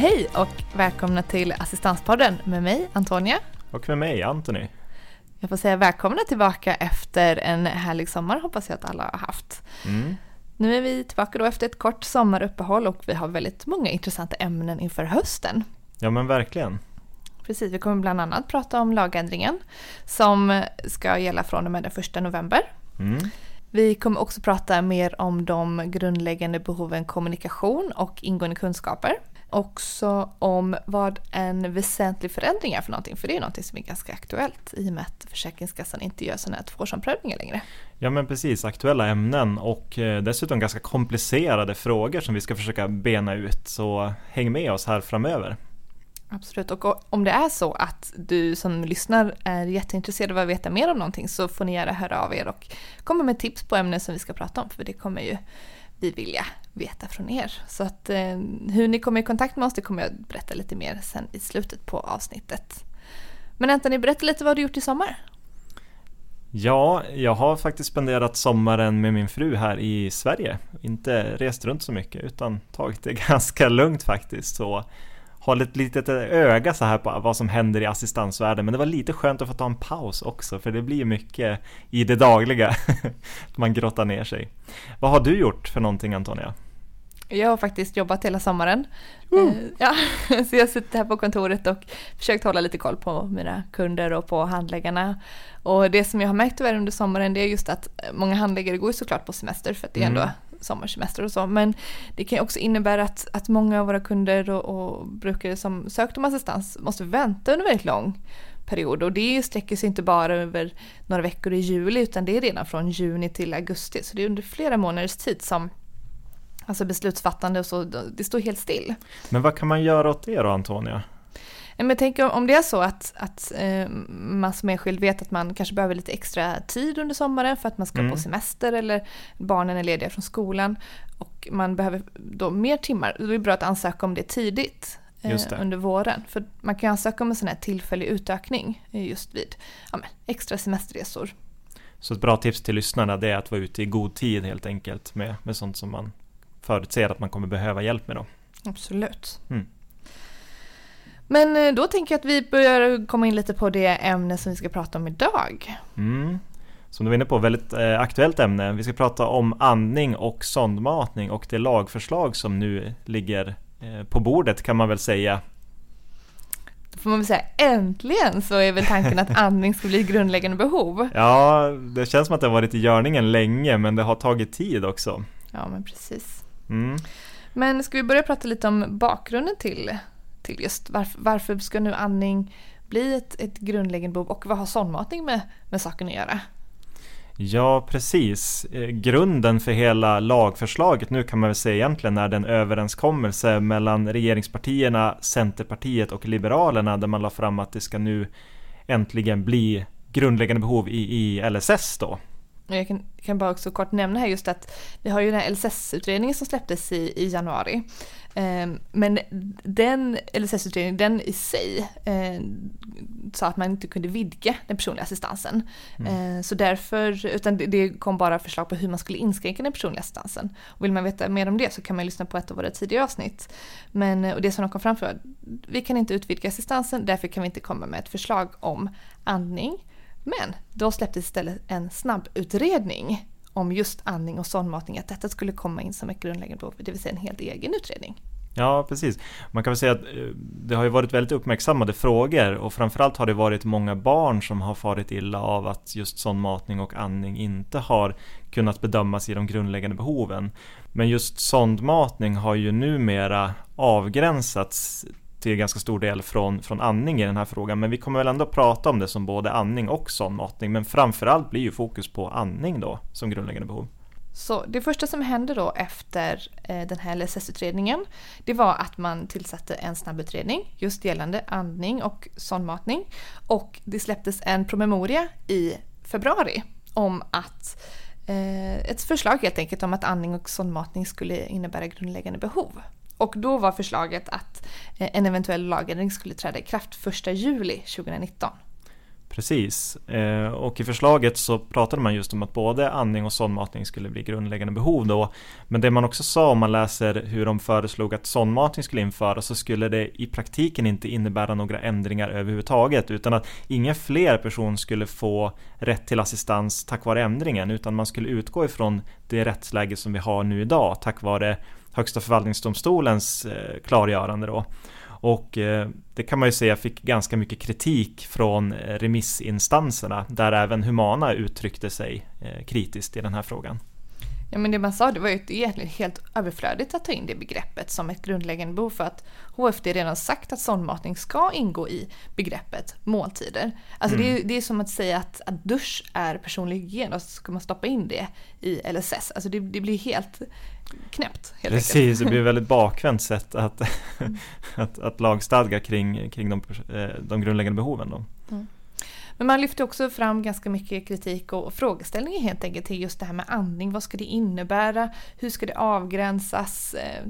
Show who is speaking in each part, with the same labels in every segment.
Speaker 1: Hej och välkomna till Assistanspodden med mig Antonia.
Speaker 2: Och med mig Anthony.
Speaker 1: Jag får säga välkomna tillbaka efter en härlig sommar hoppas jag att alla har haft.
Speaker 2: Mm.
Speaker 1: Nu är vi tillbaka då efter ett kort sommaruppehåll och vi har väldigt många intressanta ämnen inför hösten.
Speaker 2: Ja men verkligen.
Speaker 1: Precis, vi kommer bland annat prata om lagändringen som ska gälla från och med den 1 november.
Speaker 2: Mm.
Speaker 1: Vi kommer också prata mer om de grundläggande behoven kommunikation och ingående kunskaper. Också om vad en väsentlig förändring är för någonting, för det är någonting som är ganska aktuellt i och med att Försäkringskassan inte gör sådana här tvåårsomprövningar längre.
Speaker 2: Ja men precis, aktuella ämnen och eh, dessutom ganska komplicerade frågor som vi ska försöka bena ut. Så häng med oss här framöver.
Speaker 1: Absolut, och om det är så att du som lyssnar är jätteintresserad av att veta mer om någonting så får ni gärna höra av er och komma med tips på ämnen som vi ska prata om, för det kommer ju vi vilja veta från er. Så att eh, hur ni kommer i kontakt med oss det kommer jag berätta lite mer sen i slutet på avsnittet. Men Anthony, berätta lite vad du gjort i sommar.
Speaker 2: Ja, jag har faktiskt spenderat sommaren med min fru här i Sverige. Inte rest runt så mycket utan tagit det ganska lugnt faktiskt. Så hållit ett litet öga så här på vad som händer i assistansvärlden. Men det var lite skönt att få ta en paus också för det blir mycket i det dagliga. Man grottar ner sig. Vad har du gjort för någonting Antonia?
Speaker 1: Jag har faktiskt jobbat hela sommaren. Uh. Ja, så jag sitter här på kontoret och försökt hålla lite koll på mina kunder och på handläggarna. Och det som jag har märkt tyvärr under sommaren det är just att många handläggare går såklart på semester för att det är ändå mm sommarsemester och så. Men det kan ju också innebära att, att många av våra kunder och, och brukare som sökt om assistans måste vänta under väldigt lång period. Och det sträcker sig inte bara över några veckor i juli utan det är redan från juni till augusti. Så det är under flera månaders tid som alltså beslutsfattande och så, det står helt still.
Speaker 2: Men vad kan man göra åt det då Antonia?
Speaker 1: Men jag tänker om det är så att, att eh, man som enskild vet att man kanske behöver lite extra tid under sommaren för att man ska mm. på semester eller barnen är lediga från skolan och man behöver då mer timmar, då är det bra att ansöka om det tidigt eh, under våren. För man kan ansöka om en sån här tillfällig utökning just vid ja, extra semesterresor.
Speaker 2: Så ett bra tips till lyssnarna det är att vara ute i god tid helt enkelt med, med sånt som man förutser att man kommer behöva hjälp med då.
Speaker 1: Absolut.
Speaker 2: Mm.
Speaker 1: Men eh, då tänker jag att vi börjar komma in lite på det ämne som vi ska prata om idag.
Speaker 2: Mm. Som du var inne på, väldigt eh, aktuellt ämne. Vi ska prata om andning och sondmatning och det lagförslag som nu ligger eh, på bordet kan man väl säga.
Speaker 1: Då får man väl säga äntligen så är väl tanken att andning ska bli grundläggande behov.
Speaker 2: Ja, det känns som att det har varit i görningen länge men det har tagit tid också.
Speaker 1: Ja, men precis.
Speaker 2: Mm.
Speaker 1: Men ska vi börja prata lite om bakgrunden till till just varför, varför ska nu andning bli ett, ett grundläggande behov och vad har sondmatning med, med saken att göra?
Speaker 2: Ja, precis. Eh, grunden för hela lagförslaget nu kan man väl säga egentligen är den överenskommelse mellan regeringspartierna, Centerpartiet och Liberalerna där man la fram att det ska nu äntligen bli grundläggande behov i, i LSS då.
Speaker 1: Jag kan, kan bara också kort nämna här just att vi har ju den här LSS-utredningen som släpptes i, i januari. Ehm, men den LSS-utredningen, den i sig eh, sa att man inte kunde vidga den personliga assistansen. Mm. Eh, så därför, utan det kom bara förslag på hur man skulle inskränka den personliga assistansen. Och vill man veta mer om det så kan man lyssna på ett av våra tidigare avsnitt. Men, och det som de kom fram för, vi kan inte utvidga assistansen, därför kan vi inte komma med ett förslag om andning. Men då släpptes istället en snabbutredning om just andning och sondmatning, att detta skulle komma in som ett grundläggande behov, det vill säga en helt egen utredning.
Speaker 2: Ja, precis. Man kan väl säga att eh, det har ju varit väldigt uppmärksammade frågor och framförallt har det varit många barn som har farit illa av att just sondmatning och andning inte har kunnat bedömas i de grundläggande behoven. Men just sondmatning har ju numera avgränsats till ganska stor del från, från andning i den här frågan. Men vi kommer väl ändå prata om det som både andning och sondmatning. Men framförallt blir ju fokus på andning då som grundläggande behov.
Speaker 1: Så det första som hände då efter eh, den här LSS-utredningen det var att man tillsatte en snabbutredning just gällande andning och sondmatning. Och det släpptes en promemoria i februari om att eh, ett förslag helt enkelt om att andning och sondmatning skulle innebära grundläggande behov. Och då var förslaget att eh, en eventuell lagändring skulle träda i kraft 1 juli 2019.
Speaker 2: Precis, eh, och i förslaget så pratade man just om att både andning och sondmatning skulle bli grundläggande behov då. Men det man också sa om man läser hur de föreslog att sondmatning skulle införas så skulle det i praktiken inte innebära några ändringar överhuvudtaget utan att inga fler personer skulle få rätt till assistans tack vare ändringen utan man skulle utgå ifrån det rättsläge som vi har nu idag tack vare Högsta förvaltningsdomstolens eh, klargörande då. Och eh, det kan man ju säga fick ganska mycket kritik från eh, remissinstanserna där även Humana uttryckte sig kritiskt i den här frågan.
Speaker 1: Ja men det man sa det var ju egentligen helt överflödigt att ta in det begreppet som ett grundläggande behov för att HFD redan sagt att sondmatning ska ingå i begreppet måltider. Alltså mm. det, är, det är som att säga att, att dusch är personlig hygien och så ska man stoppa in det i LSS. Alltså det, det blir helt knäppt. Helt
Speaker 2: Precis, enkelt. det blir ett väldigt bakvänt sätt att, mm. att, att lagstadga kring, kring de, eh, de grundläggande behoven. Då. Mm.
Speaker 1: Men man lyfter också fram ganska mycket kritik och frågeställningar helt enkelt till just det här med andning. Vad ska det innebära? Hur ska det avgränsas? Eh,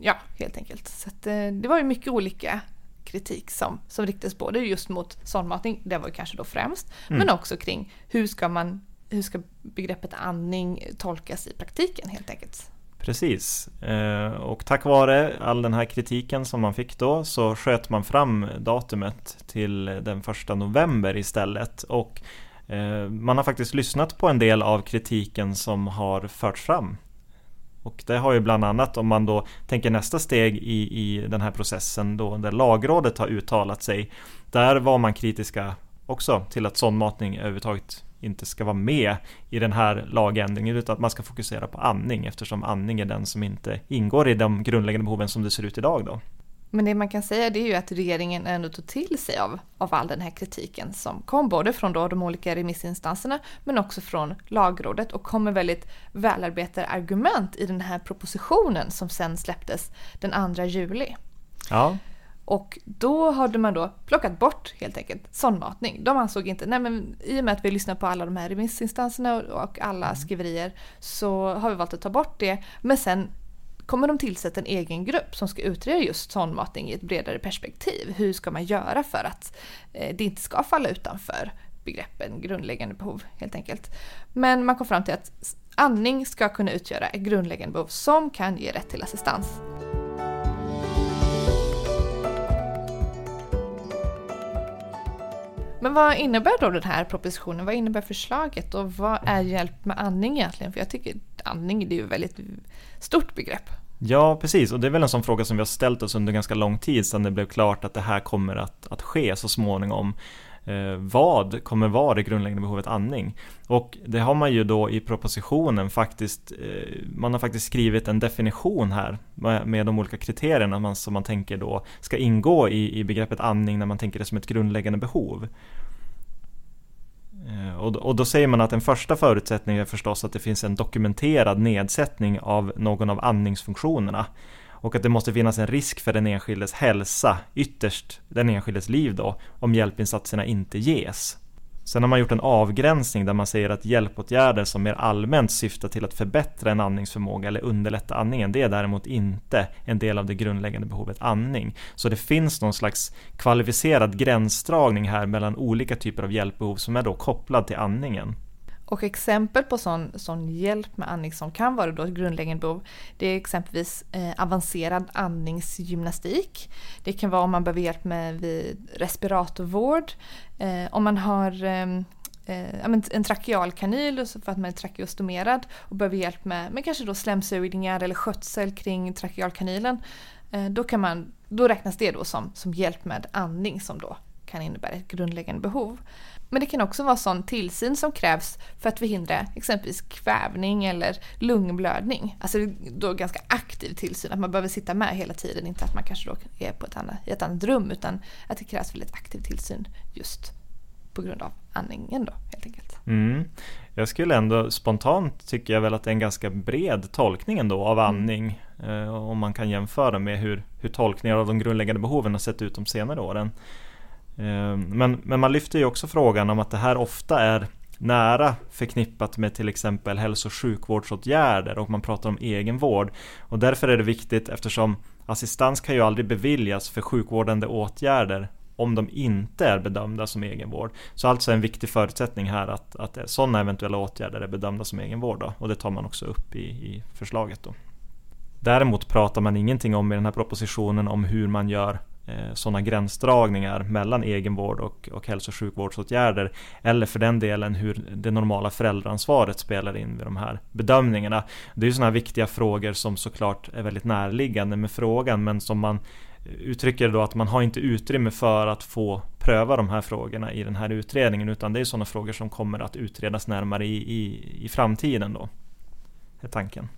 Speaker 1: ja, helt enkelt. Så eh, det var ju mycket olika kritik som, som riktades både just mot sondmatning, det var ju kanske då främst, mm. men också kring hur ska man hur ska begreppet andning tolkas i praktiken helt enkelt?
Speaker 2: Precis, eh, och tack vare all den här kritiken som man fick då så sköt man fram datumet till den första november istället och eh, man har faktiskt lyssnat på en del av kritiken som har förts fram. Och det har ju bland annat om man då tänker nästa steg i, i den här processen då där lagrådet har uttalat sig. Där var man kritiska också till att sondmatning överhuvudtaget inte ska vara med i den här lagändringen utan att man ska fokusera på andning eftersom andning är den som inte ingår i de grundläggande behoven som det ser ut idag då.
Speaker 1: Men det man kan säga det är ju att regeringen ändå tog till sig av, av all den här kritiken som kom både från då de olika remissinstanserna men också från lagrådet och kom med väldigt välarbetade argument i den här propositionen som sen släpptes den 2 juli.
Speaker 2: Ja.
Speaker 1: Och då hade man då plockat bort helt enkelt sondmatning. De ansåg inte, nej men i och med att vi lyssnar på alla de här remissinstanserna och alla mm. skriverier så har vi valt att ta bort det. Men sen kommer de tillsätta en egen grupp som ska utreda just sondmatning i ett bredare perspektiv. Hur ska man göra för att eh, det inte ska falla utanför begreppen grundläggande behov helt enkelt. Men man kom fram till att andning ska kunna utgöra ett grundläggande behov som kan ge rätt till assistans. Men vad innebär då den här propositionen? Vad innebär förslaget och vad är hjälp med andning egentligen? För jag tycker andning det är ju ett väldigt stort begrepp.
Speaker 2: Ja, precis. Och det är väl en sån fråga som vi har ställt oss under ganska lång tid sedan det blev klart att det här kommer att, att ske så småningom. Eh, vad kommer vara det grundläggande behovet andning? Och det har man ju då i propositionen faktiskt, eh, man har faktiskt skrivit en definition här med, med de olika kriterierna man, som man tänker då ska ingå i, i begreppet andning när man tänker det som ett grundläggande behov. Eh, och, och då säger man att en första förutsättning är förstås att det finns en dokumenterad nedsättning av någon av andningsfunktionerna och att det måste finnas en risk för den enskildes hälsa, ytterst den enskildes liv då, om hjälpinsatserna inte ges. Sen har man gjort en avgränsning där man säger att hjälpåtgärder som mer allmänt syftar till att förbättra en andningsförmåga eller underlätta andningen, det är däremot inte en del av det grundläggande behovet andning. Så det finns någon slags kvalificerad gränsdragning här mellan olika typer av hjälpbehov som är då kopplad till andningen.
Speaker 1: Och exempel på sån, sån hjälp med andning som kan vara då grundläggande behov, det är exempelvis eh, avancerad andningsgymnastik. Det kan vara om man behöver hjälp med vid respiratorvård, eh, om man har ehm, eh, en trakealkanyl för att man är trakeostomerad och behöver hjälp med, med kanske då slemsugningar eller skötsel kring trakealkanylen. Eh, då, kan man, då räknas det då som, som hjälp med andning som då kan innebära ett grundläggande behov. Men det kan också vara sån tillsyn som krävs för att förhindra exempelvis kvävning eller lungblödning. Alltså då ganska aktiv tillsyn, att man behöver sitta med hela tiden, inte att man kanske då är på ett annat, i ett annat rum utan att det krävs väldigt aktiv tillsyn just på grund av andningen då helt enkelt.
Speaker 2: Mm. Jag skulle ändå spontant tycker jag väl att det är en ganska bred tolkning ändå av mm. andning mm. eh, om man kan jämföra med hur, hur tolkningar av de grundläggande behoven har sett ut de senare åren. Ehm, men, men man lyfter ju också frågan om att det här ofta är nära förknippat med till exempel hälso och sjukvårdsåtgärder och man pratar om egenvård. Och därför är det viktigt eftersom assistans kan ju aldrig beviljas för sjukvårdande åtgärder om de inte är bedömda som egenvård. Så alltså en viktig förutsättning här att, att sådana eventuella åtgärder är bedömda som egenvård då, och det tar man också upp i, i förslaget. Då. Däremot pratar man ingenting om i den här propositionen om hur man gör Eh, sådana gränsdragningar mellan egenvård och, och hälso och sjukvårdsåtgärder eller för den delen hur det normala föräldraansvaret spelar in vid de här bedömningarna. Det är ju sådana viktiga frågor som såklart är väldigt närliggande med frågan men som man uttrycker då att man har inte utrymme för att få pröva de här frågorna i den här utredningen utan det är sådana frågor som kommer att utredas närmare i, i, i framtiden då. Är tanken.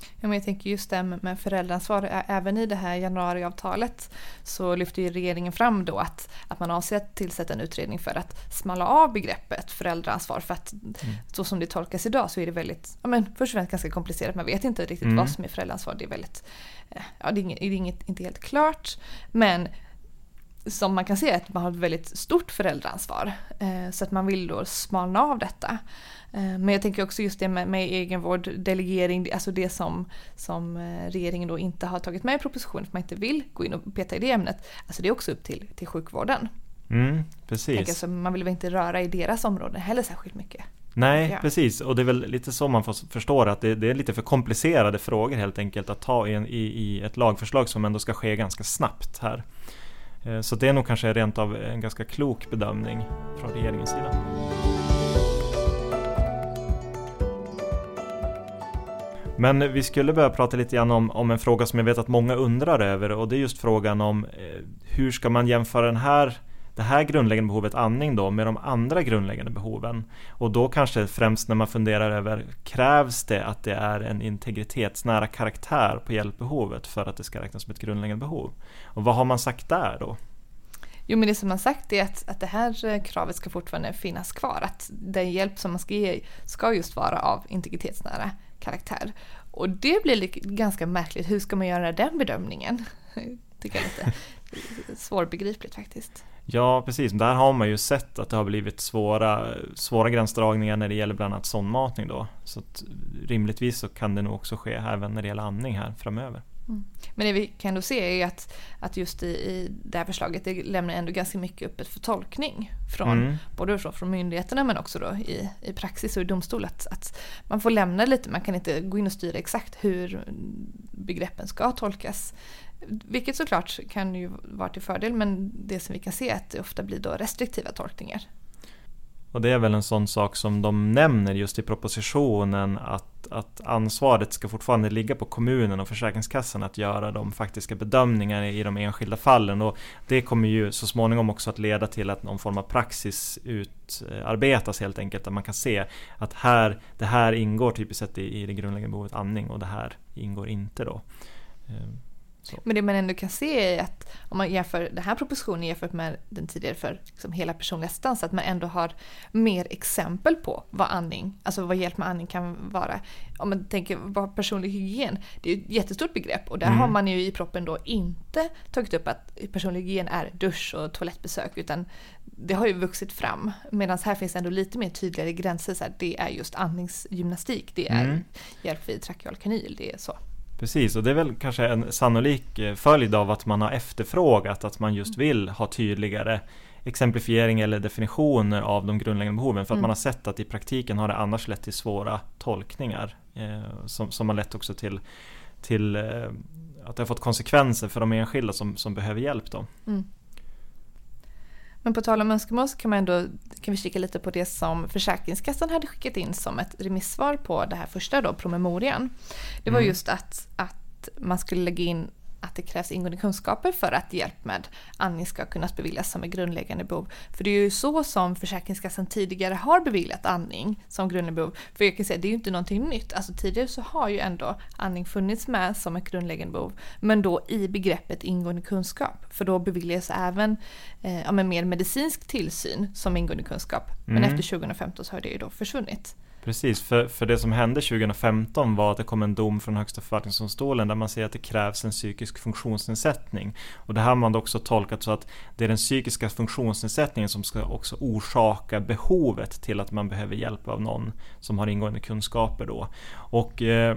Speaker 1: Ja, men jag tänker just det med föräldraansvar, även i det här januariavtalet så lyfter ju regeringen fram då att, att man avser att tillsätta en utredning för att smala av begreppet föräldraansvar för att mm. så som det tolkas idag så är det väldigt, ja men först och främst ganska komplicerat, man vet inte riktigt mm. vad som är föräldraansvar, det är väldigt, eh, ja det är, inget, det är inget, inte helt klart men som man kan se att man har ett väldigt stort föräldraansvar. Eh, så att man vill då smalna av detta. Eh, men jag tänker också just det med, med egenvård, delegering, alltså det som, som eh, regeringen då inte har tagit med i propositionen för man inte vill gå in och peta i det ämnet. Alltså det är också upp till, till sjukvården.
Speaker 2: Mm, precis.
Speaker 1: Tänker, alltså, man vill väl inte röra i deras områden heller särskilt mycket.
Speaker 2: Nej, ja. precis. Och det är väl lite så man förstår att det, det, är lite för komplicerade frågor helt enkelt att ta in i, i ett lagförslag som ändå ska ske ganska snabbt här. Eh, så det är nog kanske rent av en ganska klok bedömning från regeringens sida. Men vi skulle börja prata lite grann om, om en fråga som jag vet att många undrar över och det är just frågan om eh, hur ska man jämföra den här det här grundläggande behovet andning då med de andra grundläggande behoven. Och då kanske främst när man funderar över krävs det att det är en integritetsnära karaktär på hjälpbehovet för att det ska räknas som ett grundläggande behov? Och vad har man sagt där då?
Speaker 1: Jo men det som man sagt är att, att det här eh, kravet ska fortfarande finnas kvar. Att den hjälp som man ska ge ska just vara av integritetsnära karaktär. Och det blir ganska märkligt. Hur ska man göra den bedömningen? Tycker jag lite svårbegripligt faktiskt.
Speaker 2: Ja, precis. Där har man ju sett att det har blivit svåra, svåra gränsdragningar när det gäller bland annat sondmatning då. Så rimligtvis så kan det nog också ske även när det gäller andning här framöver.
Speaker 1: Mm. Men det vi kan då se är att, att just i, i det här förslaget det lämnar ändå ganska mycket öppet för tolkning. Från, mm. Både från, från myndigheterna men också då i, i praxis och i domstol. Att, att man får lämna lite, man kan inte gå in och styra exakt hur begreppen ska tolkas. Vilket såklart kan ju vara till fördel men det som vi kan se är att det ofta blir då restriktiva tolkningar.
Speaker 2: Och det är väl en sån sak som de nämner just i propositionen att, att ansvaret ska fortfarande ligga på kommunen och Försäkringskassan att göra de faktiska bedömningarna i de enskilda fallen. Och det kommer ju så småningom också att leda till att någon form av praxis utarbetas helt enkelt. Där man kan se att här, det här ingår typiskt sett i, i det grundläggande behovet andning och det här ingår inte då. Ehm.
Speaker 1: Så. Men det man ändå kan se är att om man jämför den här propositionen jämfört med den tidigare för liksom hela personliga assistans, att man ändå har mer exempel på vad andning, alltså vad hjälp med andning kan vara. Om man tänker vad personlig hygien, det är ett jättestort begrepp och där mm. har man ju i proppen då inte tagit upp att personlig hygien är dusch och toalettbesök utan det har ju vuxit fram. Medan här finns ändå lite mer tydligare gränser, så här, det är just andningsgymnastik, det är mm. hjälp vid trakeal kanyl, det är så.
Speaker 2: Precis, och det är väl kanske en sannolik eh, följd av att man har efterfrågat att man just mm. vill ha tydligare exemplifiering eller definitioner av de grundläggande behoven. För att mm. man har sett att i praktiken har det annars lett till svåra tolkningar. Eh, som, som har lett också till, till eh, att det har fått konsekvenser för de enskilda som, som behöver hjälp. Då. Mm.
Speaker 1: Men på tal om önskemål så kan, man ändå, kan vi kika lite på det som Försäkringskassan hade skickat in som ett remissvar på det här första då, promemorian. Det var mm. just att, att man skulle lägga in att det krävs ingående kunskaper för att hjälp med andning ska kunna beviljas som ett grundläggande behov. För det är ju så som Försäkringskassan tidigare har beviljat andning som grundläggande behov. För jag kan säga, det är ju inte någonting nytt. Alltså tidigare så har ju ändå andning funnits med som ett grundläggande behov. Men då i begreppet ingående kunskap. För då beviljas även eh, ja, mer medicinsk tillsyn som ingående kunskap. Men mm. efter 2015 så har det ju då försvunnit.
Speaker 2: Precis, för, för det som hände 2015 var att det kom en dom från Högsta förvaltningsdomstolen där man säger att det krävs en psykisk funktionsnedsättning. Och det här har man också tolkat så att det är den psykiska funktionsnedsättningen som ska också orsaka behovet till att man behöver hjälp av någon som har ingående kunskaper då. Och eh,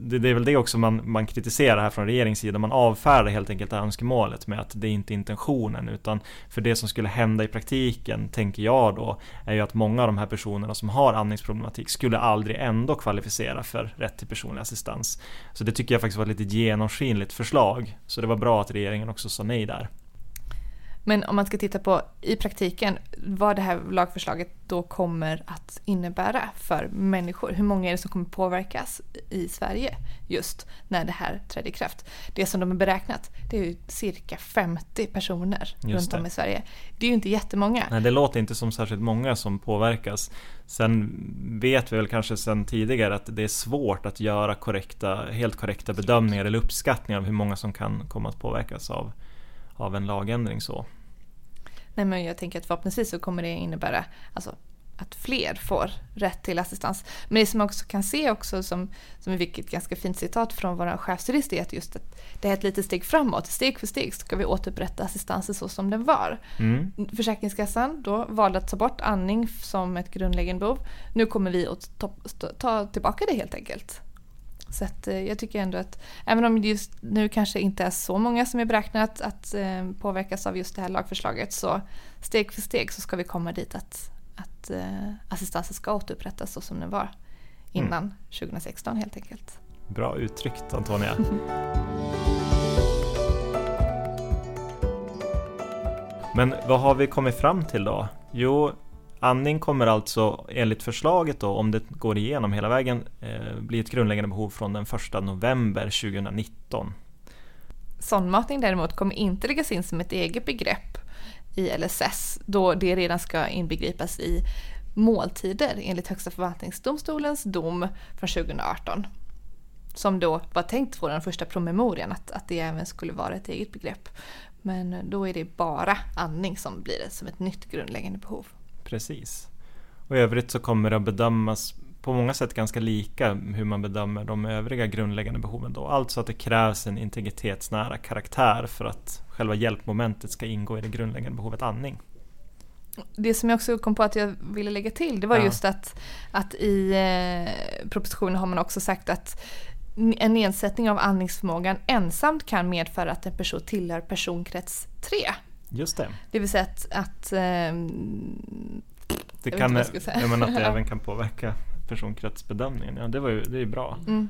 Speaker 2: det, det, är väl det också man, man kritiserar här från regeringens sida. Man avfärdar helt enkelt önskemålet med att det är inte intentionen utan för det som skulle hända i praktiken, tänker jag då, är ju att många av de här personerna som har andningsproblematik skulle aldrig ändå kvalificera för rätt till personlig assistans. Så det tycker jag faktiskt var ett lite genomskinligt förslag. Så det var bra att regeringen också sa nej där.
Speaker 1: Men om man ska titta på i praktiken vad det här lagförslaget då kommer att innebära för människor. Hur många är det som kommer påverkas i Sverige just när det här trädde i kraft? Det som de har beräknat det är ju cirka 50 personer runt om i Sverige. Det är ju inte jättemånga.
Speaker 2: Nej, det låter inte som särskilt många som påverkas. Sen vet vi väl kanske sedan tidigare att det är svårt att göra korrekta, helt korrekta bedömningar eller uppskattningar av hur många som kan komma att påverkas av av en lagändring så.
Speaker 1: Nej men jag tänker att förhoppningsvis så kommer det innebära alltså, att fler får rätt till assistans. Men det som man också kan se också som, som fick ett ganska fint citat från vår chefsjurist är att just att det är ett litet steg framåt. Steg för steg ska vi återupprätta assistansen så som den var. Mm. Försäkringskassan då valde att ta bort andning som ett grundläggande behov. Nu kommer vi att ta, ta tillbaka det helt enkelt. Så att, eh, jag tycker ändå att även om det just nu kanske inte är så många som är beräknat att eh, påverkas av just det här lagförslaget så steg för steg så ska vi komma dit att, att eh, assistansen ska återupprättas så som den var innan mm. 2016 helt enkelt.
Speaker 2: Bra uttryckt Antonia. Men vad har vi kommit fram till då? Jo, Andning kommer alltså enligt förslaget då, om det går igenom hela vägen, eh, bli ett grundläggande behov från den 1 november 2019.
Speaker 1: Sondmatning däremot kommer inte läggas in som ett eget begrepp i LSS då det redan ska inbegripas i måltider enligt Högsta förvaltningsdomstolens dom från 2018. Som då var tänkt få den första promemorian att, att det även skulle vara ett eget begrepp. Men då är det bara andning som blir det som ett nytt grundläggande behov.
Speaker 2: Precis. Och i övrigt så kommer det att bedömas på många sätt ganska lika hur man bedömer de övriga grundläggande behoven då. Alltså att det krävs en integritetsnära karaktär för att själva hjälpmomentet ska ingå i det grundläggande behovet andning.
Speaker 1: Det som jag också kom på att jag ville lägga till det var ja. just att, att i eh, propositionen har man också sagt att en nedsättning av andningsförmågan ensamt kan medföra att en person tillhör personkrets 3.
Speaker 2: Just det.
Speaker 1: Det vill säga att, att
Speaker 2: um, det kan, jag, jag menar att det även kan påverka personkretsbedömningen. Ja, det, var ju, det är ju bra. Mm.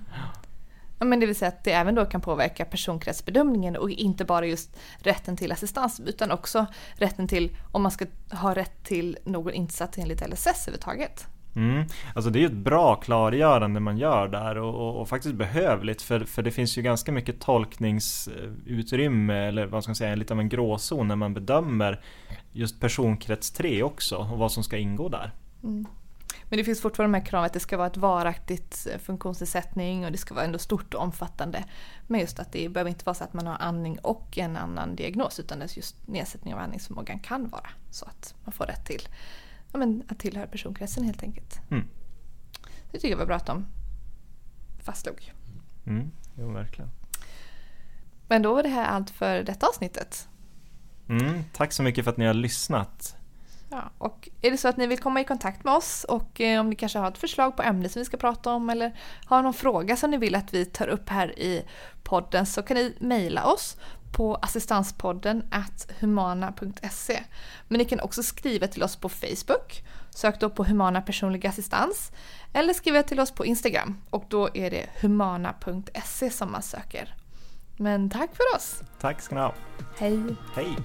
Speaker 1: Ja, men det vill säga att det även då kan påverka personkretsbedömningen och inte bara just rätten till assistans utan också rätten till om man ska ha rätt till någon insats enligt LSS överhuvudtaget.
Speaker 2: Mm. Alltså det är ju ett bra klargörande man gör där och, och, och, faktiskt behövligt för, för det finns ju ganska mycket tolkningsutrymme eller vad ska man säga, lite av en gråzon när man bedömer just personkrets 3 också och vad som ska ingå där. Mm.
Speaker 1: Men det finns fortfarande med kravet att det ska vara ett varaktigt eh, funktionsnedsättning och det ska vara ändå stort och omfattande. Men just att det behöver inte vara så att man har andning och en annan diagnos utan just nedsättning av andningsförmågan kan vara så att man får rätt till ja, men, att tillhöra personkretsen helt enkelt. Mm. Det tycker jag var bra att de fastslog.
Speaker 2: Mm, jo, verkligen.
Speaker 1: Men då var det här allt för detta avsnittet.
Speaker 2: Mm, tack så mycket för att ni har lyssnat.
Speaker 1: Ja, och är det så att ni vill komma i kontakt med oss och eh, om ni kanske har ett förslag på ämne som vi ska prata om eller har någon fråga som ni vill att vi tar upp här i podden så kan ni mejla oss på assistanspodden at humana.se. Men ni kan också skriva till oss på Facebook. Sök då på Humana personlig assistans. Eller skriva till oss på Instagram och då är det humana.se som man söker. Men tack för oss!
Speaker 2: Tack ska ni ha!
Speaker 1: Hej!
Speaker 2: Hej!